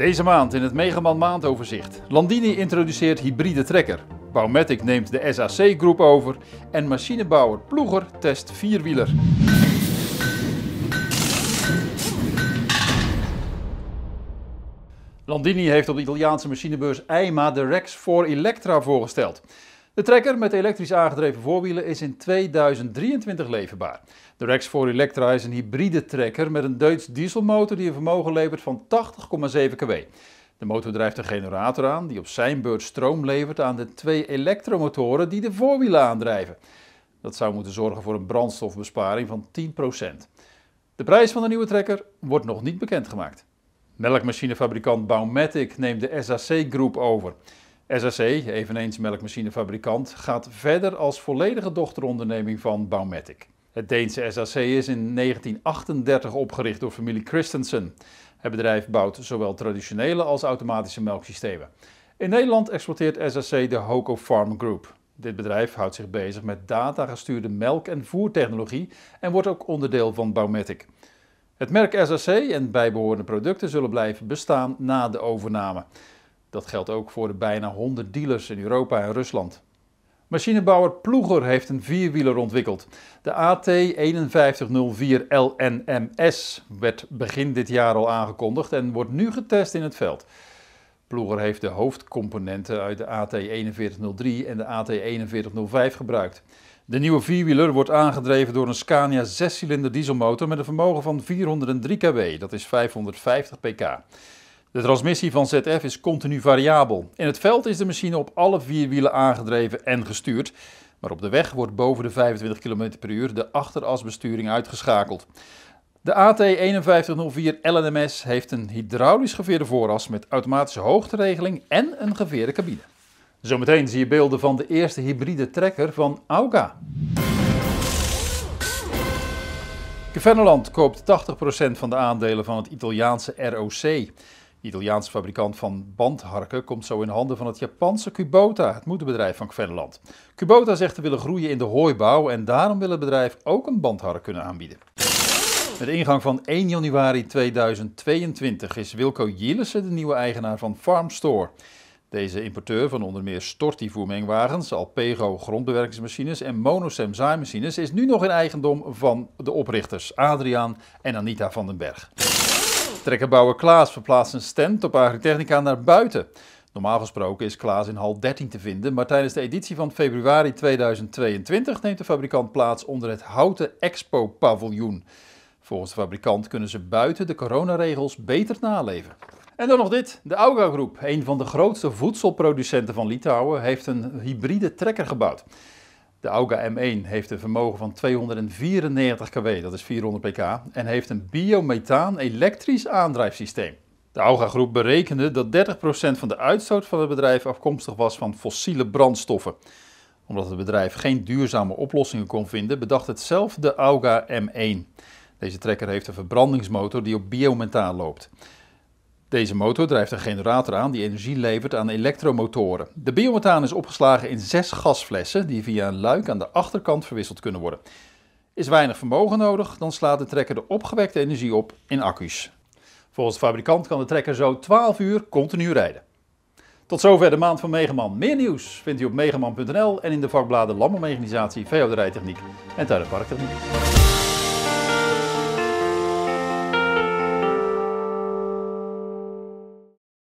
Deze maand in het Megaman maandoverzicht. Landini introduceert hybride trekker. Baumatic neemt de SAC groep over. En machinebouwer Ploeger test vierwieler. Landini heeft op de Italiaanse machinebeurs EIMA de Rex 4 Electra voorgesteld. De trekker met elektrisch aangedreven voorwielen is in 2023 leverbaar. De Rex 4 Electra is een hybride trekker met een Duits dieselmotor die een vermogen levert van 80,7 kW. De motor drijft een generator aan die op zijn beurt stroom levert aan de twee elektromotoren die de voorwielen aandrijven. Dat zou moeten zorgen voor een brandstofbesparing van 10%. De prijs van de nieuwe trekker wordt nog niet bekendgemaakt. Melkmachinefabrikant Baumatic neemt de SAC Groep over. SAC, eveneens melkmachinefabrikant, gaat verder als volledige dochteronderneming van Baumatic. Het Deense SAC is in 1938 opgericht door familie Christensen. Het bedrijf bouwt zowel traditionele als automatische melksystemen. In Nederland exporteert SAC de Hoco Farm Group. Dit bedrijf houdt zich bezig met datagestuurde melk- en voertechnologie en wordt ook onderdeel van Baumatic. Het merk SAC en bijbehorende producten zullen blijven bestaan na de overname. Dat geldt ook voor de bijna 100 dealers in Europa en Rusland. Machinebouwer Ploeger heeft een vierwieler ontwikkeld. De AT5104 LNMS werd begin dit jaar al aangekondigd en wordt nu getest in het veld. Ploeger heeft de hoofdcomponenten uit de AT4103 en de AT4105 gebruikt. De nieuwe vierwieler wordt aangedreven door een Scania 6-cilinder dieselmotor met een vermogen van 403 kW, dat is 550 pk. De transmissie van ZF is continu variabel. In het veld is de machine op alle vier wielen aangedreven en gestuurd, maar op de weg wordt boven de 25 km per uur de achterasbesturing uitgeschakeld. De AT5104 LNMS heeft een hydraulisch geveerde vooras met automatische hoogteregeling en een geveerde cabine. Zometeen zie je beelden van de eerste hybride trekker van Auga. Keverneland koopt 80% van de aandelen van het Italiaanse ROC. Italiaanse fabrikant van bandharken komt zo in handen van het Japanse Kubota, het moederbedrijf van Kverneland. Kubota zegt te willen groeien in de hooibouw en daarom wil het bedrijf ook een bandhark kunnen aanbieden. Met ingang van 1 januari 2022 is Wilco Jilissen de nieuwe eigenaar van Farmstore. Deze importeur van onder meer Storti voermengwagens, Alpego grondbewerkingsmachines en Monosem zaaimachines is nu nog in eigendom van de oprichters Adriaan en Anita van den Berg. Trekkerbouwer Klaas verplaatst een stand op Agritechnica naar buiten. Normaal gesproken is Klaas in hal 13 te vinden, maar tijdens de editie van februari 2022 neemt de fabrikant plaats onder het houten Expo-paviljoen. Volgens de fabrikant kunnen ze buiten de coronaregels beter naleven. En dan nog dit. De Auga Groep, een van de grootste voedselproducenten van Litouwen, heeft een hybride trekker gebouwd. De Auga M1 heeft een vermogen van 294 kW, dat is 400 pk, en heeft een biomethaan elektrisch aandrijfsysteem. De Auga Groep berekende dat 30% van de uitstoot van het bedrijf afkomstig was van fossiele brandstoffen. Omdat het bedrijf geen duurzame oplossingen kon vinden, bedacht het zelf de Auga M1. Deze trekker heeft een verbrandingsmotor die op biomethaan loopt. Deze motor drijft een generator aan die energie levert aan elektromotoren. De biomethaan is opgeslagen in zes gasflessen die via een luik aan de achterkant verwisseld kunnen worden. Is weinig vermogen nodig, dan slaat de trekker de opgewekte energie op in accu's. Volgens de fabrikant kan de trekker zo 12 uur continu rijden. Tot zover de maand van Megaman. Meer nieuws vindt u op megaman.nl en in de vakbladen Landbouwmechanisatie, Veehouderijtechniek en Tuin- en Parktechniek.